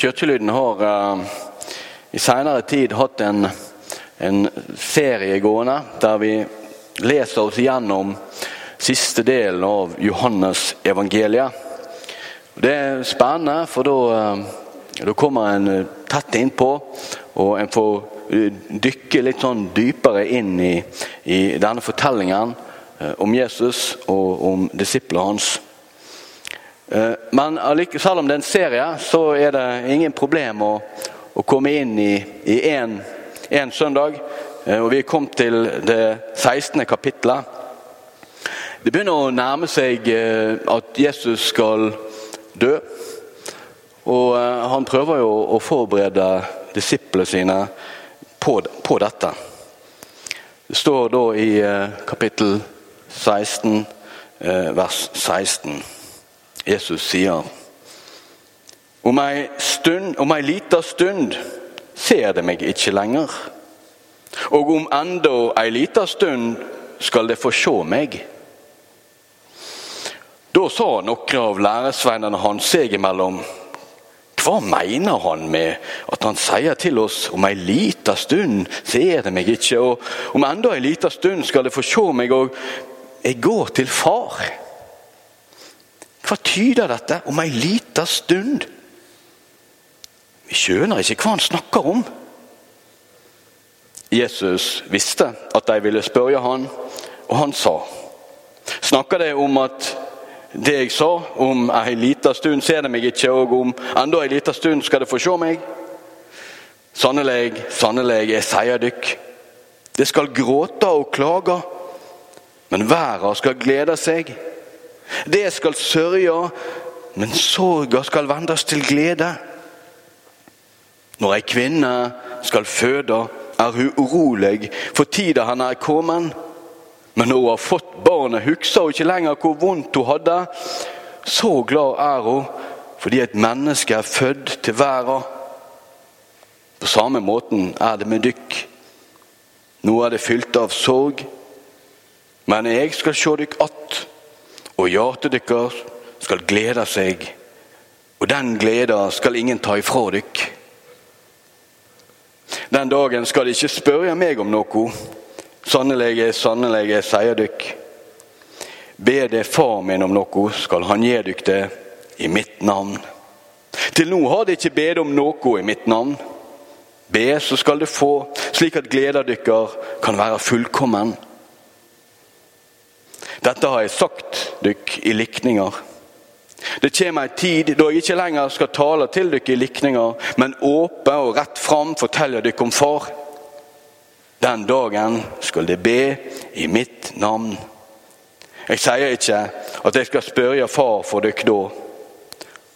Kirkelyden har uh, i seinere tid hatt en, en, serie gående der vi leser oss igjennom siste delen av Johannes evangeliet. Det er spennende, for da, uh, da kommer en tett innpå, og en får dykke litt sånn dypere inn i, i denne fortellingen om Jesus og om disiplene hans. Eh, men selv om det er en serie, så er det ingen problem å, å komme inn i én søndag. Eh, og vi er kommet til det 16. kapitlet. Det begynner å nærme seg eh, at Jesus skal dø. Og han prøver jo å forberede disiplene sine på, på dette. Det står da i kapittel 16, vers 16. Jesus sier om ei, stund, om ei lita stund ser de meg ikke lenger. Og om enda ei lita stund skal de få se meg. Da sa noen av læresveinene hans seg imellom. Hva mener han med at han sier til oss om ei lita stund ser de meg ikke, og om enda ei lita stund skal de få se meg, og jeg går til far? Hva tyder dette om ei lita stund? Vi skjønner ikke hva han snakker om. Jesus visste at de ville spørre han, og han sa Snakker de om at det jeg sa, om ei lita stund ser de meg ikke, og om enda ei lita stund skal de få se meg? Sannelig, sannelig, jeg sier dykk, det skal gråte og klage, men verden skal glede seg. Det skal sørge, men sorga skal vendes til glede. Når ei kvinne skal føde, er hun urolig for tida han er kommet. Men når hun har fått barnet, husker hun ikke lenger hvor vondt hun hadde. Så glad er hun fordi et menneske er født til verden. På samme måten er det med dykk. Nå er det fylt av sorg, men jeg skal se dykk att og hjertet deres skal glede seg, og den gleda skal ingen ta ifra dykk. Den dagen skal de ikke spørre meg om noe. Sannelig, sannelig, sier dykk. Be det far min om noe, skal han gi dykk det i mitt navn. Til nå har de ikke bedt om noe i mitt navn. Be, så skal de få, slik at gleda dykkar kan være fullkommen. Dette har jeg sagt dykk i likninger. Det kommer ei tid da jeg ikke lenger skal tale til dykk i likninger, men åpe og rett fram fortelle dykk om Far. Den dagen skal de be i mitt navn. Jeg sier ikke at jeg skal spørre Far for dykk da.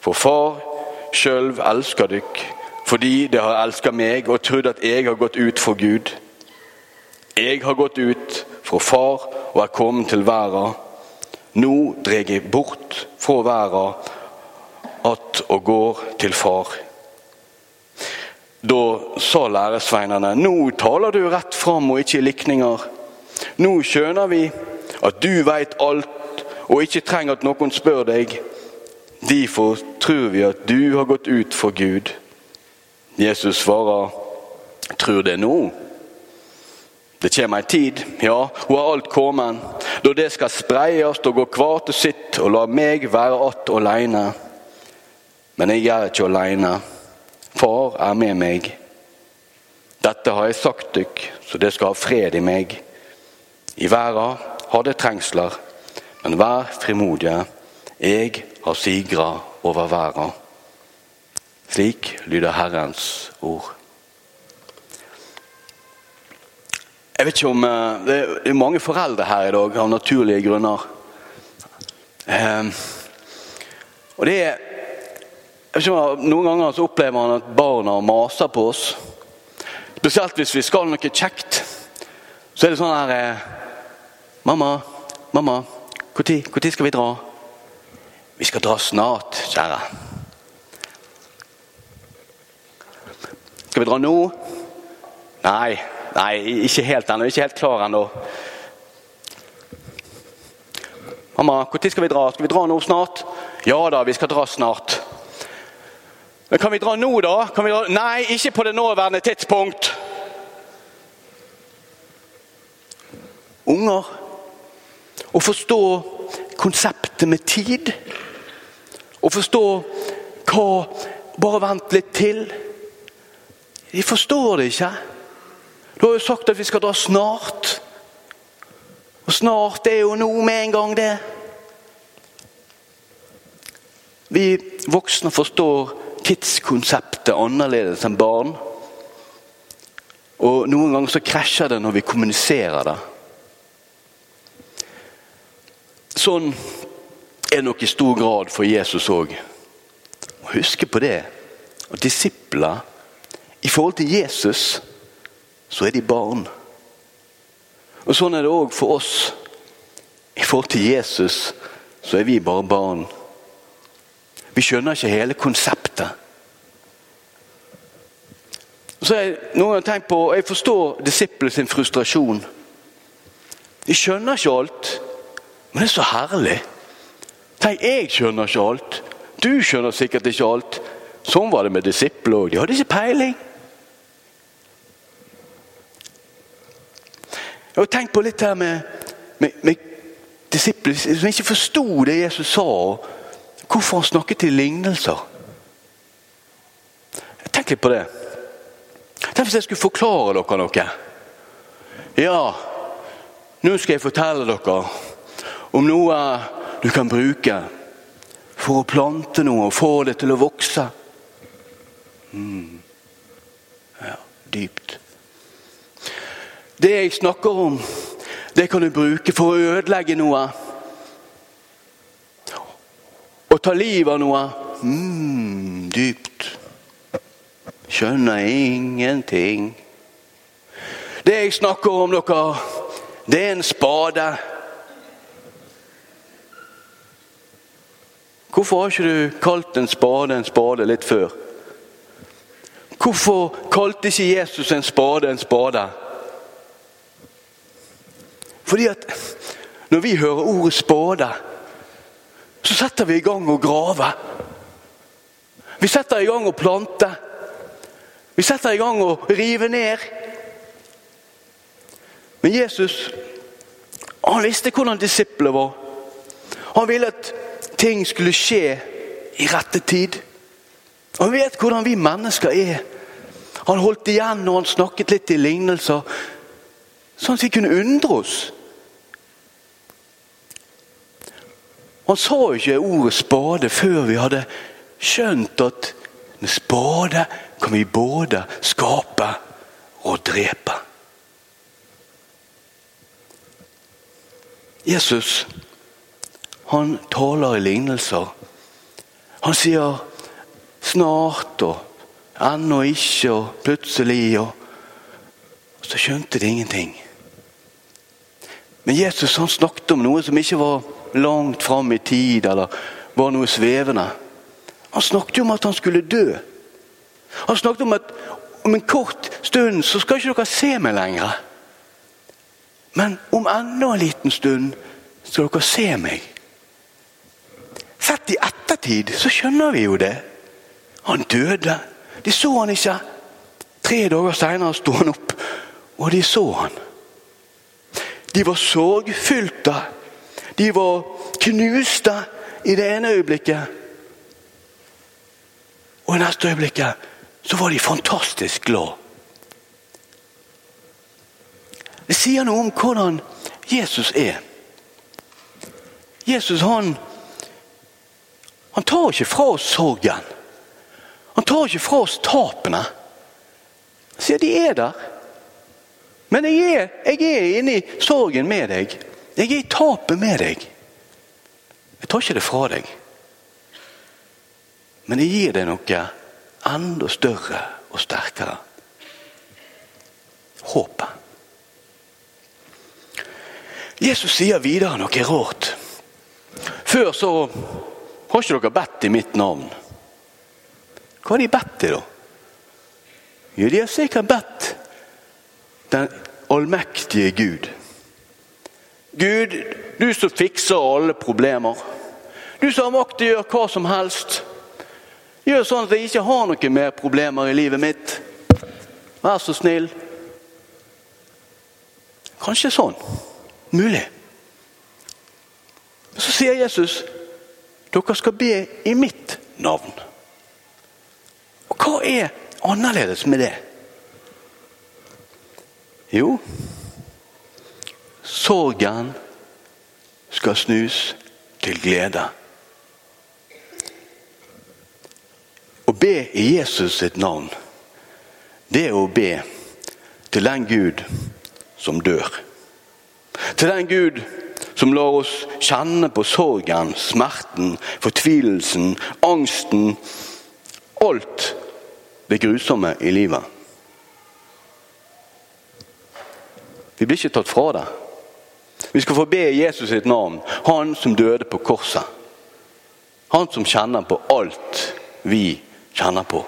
For Far sjøl elsker dykk fordi de har elsket meg og trodd at jeg har gått ut for Gud. Jeg har gått ut fra Far og er kommet til verden. Nå dreg jeg bort fra verden att og går til Far. Da sa læresveinene, nå taler du rett fram og ikke i likninger. Nå skjønner vi at du veit alt og ikke trenger at noen spør deg. Derfor tror vi at du har gått ut for Gud. Jesus svarer, tror det nå? Det kommer en tid, ja, hun har alt kommet, da det skal spreies og gå hver til sitt og la meg være att aleine. Men jeg er ikke aleine. Far er med meg. Dette har jeg sagt dykk, så det skal ha fred i meg. I verden har det trengsler, men vær frimodige. Jeg har sigra over verden. Slik lyder Herrens ord. Jeg vet ikke om eh, Det er mange foreldre her i dag av naturlige grunner. Um, og det er Noen ganger så opplever man at barna maser på oss. Spesielt hvis vi skal noe kjekt. Så er det sånn her eh, 'Mamma, mamma, når skal vi dra?' 'Vi skal dra snart, kjære.' 'Skal vi dra nå?' 'Nei, Nei, ikke helt ennå. Ikke helt klar ennå. Mamma, når skal vi dra? Skal vi dra nå snart? Ja da, vi skal dra snart. Men kan vi dra nå, da? Dra? Nei, ikke på det nåværende tidspunkt. Unger. Å forstå konseptet med tid. Å forstå hva Bare vent litt til. De forstår det ikke. Du har jo sagt at vi skal dra snart. Og snart er jo nå med en gang, det. Vi voksne forstår tidskonseptet annerledes enn barn. Og noen ganger så krasjer det når vi kommuniserer det. Sånn er det nok i stor grad for Jesus òg. Husk på det. Og disipler I forhold til Jesus så er de barn. Og Sånn er det òg for oss. I forhold til Jesus så er vi bare barn. Vi skjønner ikke hele konseptet. Så jeg, noen har tenkt på, jeg forstår disiplene sin frustrasjon. De skjønner ikke alt, men det er så herlig. Tenk, jeg skjønner ikke alt. Du skjønner sikkert ikke alt. Sånn var det med disipler òg. De hadde ikke peiling. Jeg har tenkt på litt her med, med, med disipler som ikke forsto det Jesus sa. Hvorfor han snakket i lignelser. Tenk litt på det. Tenk hvis jeg skulle forklare dere noe. Ja, nå skal jeg fortelle dere om noe du kan bruke for å plante noe og få det til å vokse. Mm. Ja, dypt. Det jeg snakker om, det kan du bruke for å ødelegge noe. Og ta livet av noe. Mm, dypt. Skjønner ingenting. Det jeg snakker om, dere, det er en spade. Hvorfor har ikke du kalt en spade en spade litt før? Hvorfor kalte ikke Jesus en spade en spade? Fordi at når vi hører ordet spåde, så setter vi i gang å grave. Vi setter i gang å plante. Vi setter i gang å rive ned. Men Jesus han visste hvordan disiplene var. Han ville at ting skulle skje i rette tid. Han vet hvordan vi mennesker er. Han holdt igjen når han snakket litt i lignelser, sånn at vi kunne undre oss. Han sa jo ikke ordet spade før vi hadde skjønt at med spade kan vi både skape og drepe. Jesus han taler i lignelser. Han sier 'snart' og 'ennå ikke' og 'plutselig' og Så skjønte de ingenting. Men Jesus han snakket om noe som ikke var langt fram i tid, eller var noe svevende. Han snakket jo om at han skulle dø. Han snakket om at om en kort stund så skal ikke dere se meg lenger. Men om enda en liten stund skal dere se meg. Sett i ettertid så skjønner vi jo det. Han døde. De så han ikke. Tre dager seinere sto han opp, og de så han. De var sorgfylte. De var knuste i det ene øyeblikket. Og i neste øyeblikket så var de fantastisk glad. Det sier noe om hvordan Jesus er. Jesus han han tar ikke fra oss sorgen. Han tar ikke fra oss tapene. Han sier de er der. Men jeg er, jeg er inni sorgen med deg. Jeg er i tapet med deg. Jeg tar ikke det fra deg. Men jeg gir deg noe enda større og sterkere. Håpet. Jesus sier videre noe rart. Før så har ikke dere bedt i mitt navn? Hva har de bedt til, da? Jo, de har sikkert bedt den allmektige Gud. Gud, du som fikser alle problemer. Du som har makt til å gjøre hva som helst. Gjør sånn at jeg ikke har noen mer problemer i livet mitt. Vær så snill. Kanskje sånn. Mulig. Så sier Jesus dere skal be i mitt navn. Og hva er annerledes med det? Jo, sorgen skal snus til glede. Å be i Jesus sitt navn, det er å be til den Gud som dør. Til den Gud som lar oss kjenne på sorgen, smerten, fortvilelsen, angsten. Alt det grusomme i livet. Vi blir ikke tatt fra det. Vi skal få be Jesus sitt navn, han som døde på korset. Han som kjenner på alt vi kjenner på.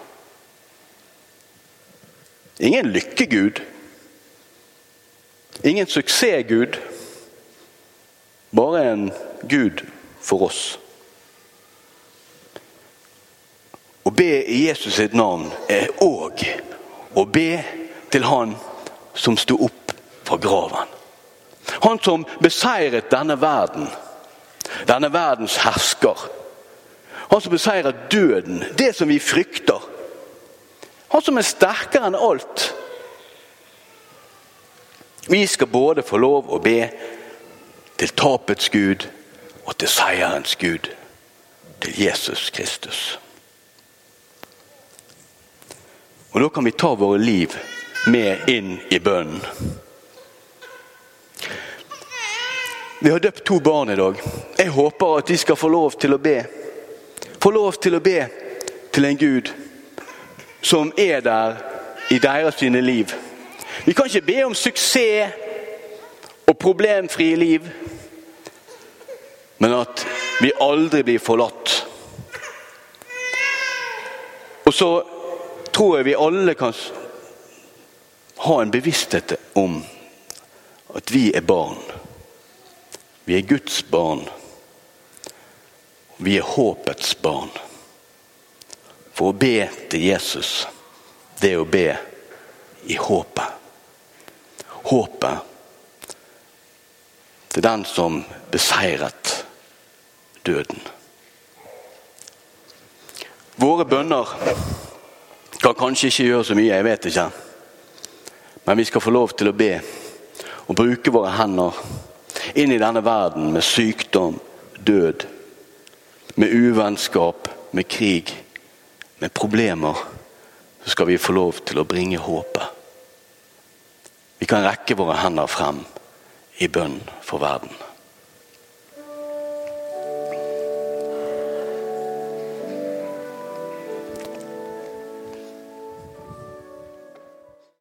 Ingen lykkegud. Ingen suksessgud. Bare en gud for oss. Å be i Jesus sitt navn er òg å be til Han som sto opp fra graven. Han som beseiret denne verden, denne verdens hersker. Han som beseiret døden, det som vi frykter. Han som er sterkere enn alt. Vi skal både få lov å be til tapets Gud og til seierens Gud, til Jesus Kristus. Og Da kan vi ta våre liv med inn i bønnen. Vi har døpt to barn i dag. Jeg håper at de skal få lov til å be. Få lov til å be til en Gud som er der i deres sine liv. Vi kan ikke be om suksess og problemfrie liv, men at vi aldri blir forlatt. Og så tror jeg vi alle kan ha en bevissthet om at vi er barn. Vi er Guds barn. Vi er håpets barn. For å be til Jesus, det er å be i håpet. Håpet til den som beseiret døden. Våre bønner kan kanskje ikke gjøre så mye, jeg vet ikke. Men vi skal få lov til å be og bruke våre hender inn i denne verden med sykdom, død, med uvennskap, med krig, med problemer. Så skal vi få lov til å bringe håpet. Vi kan rekke våre hender frem i bønn for verden.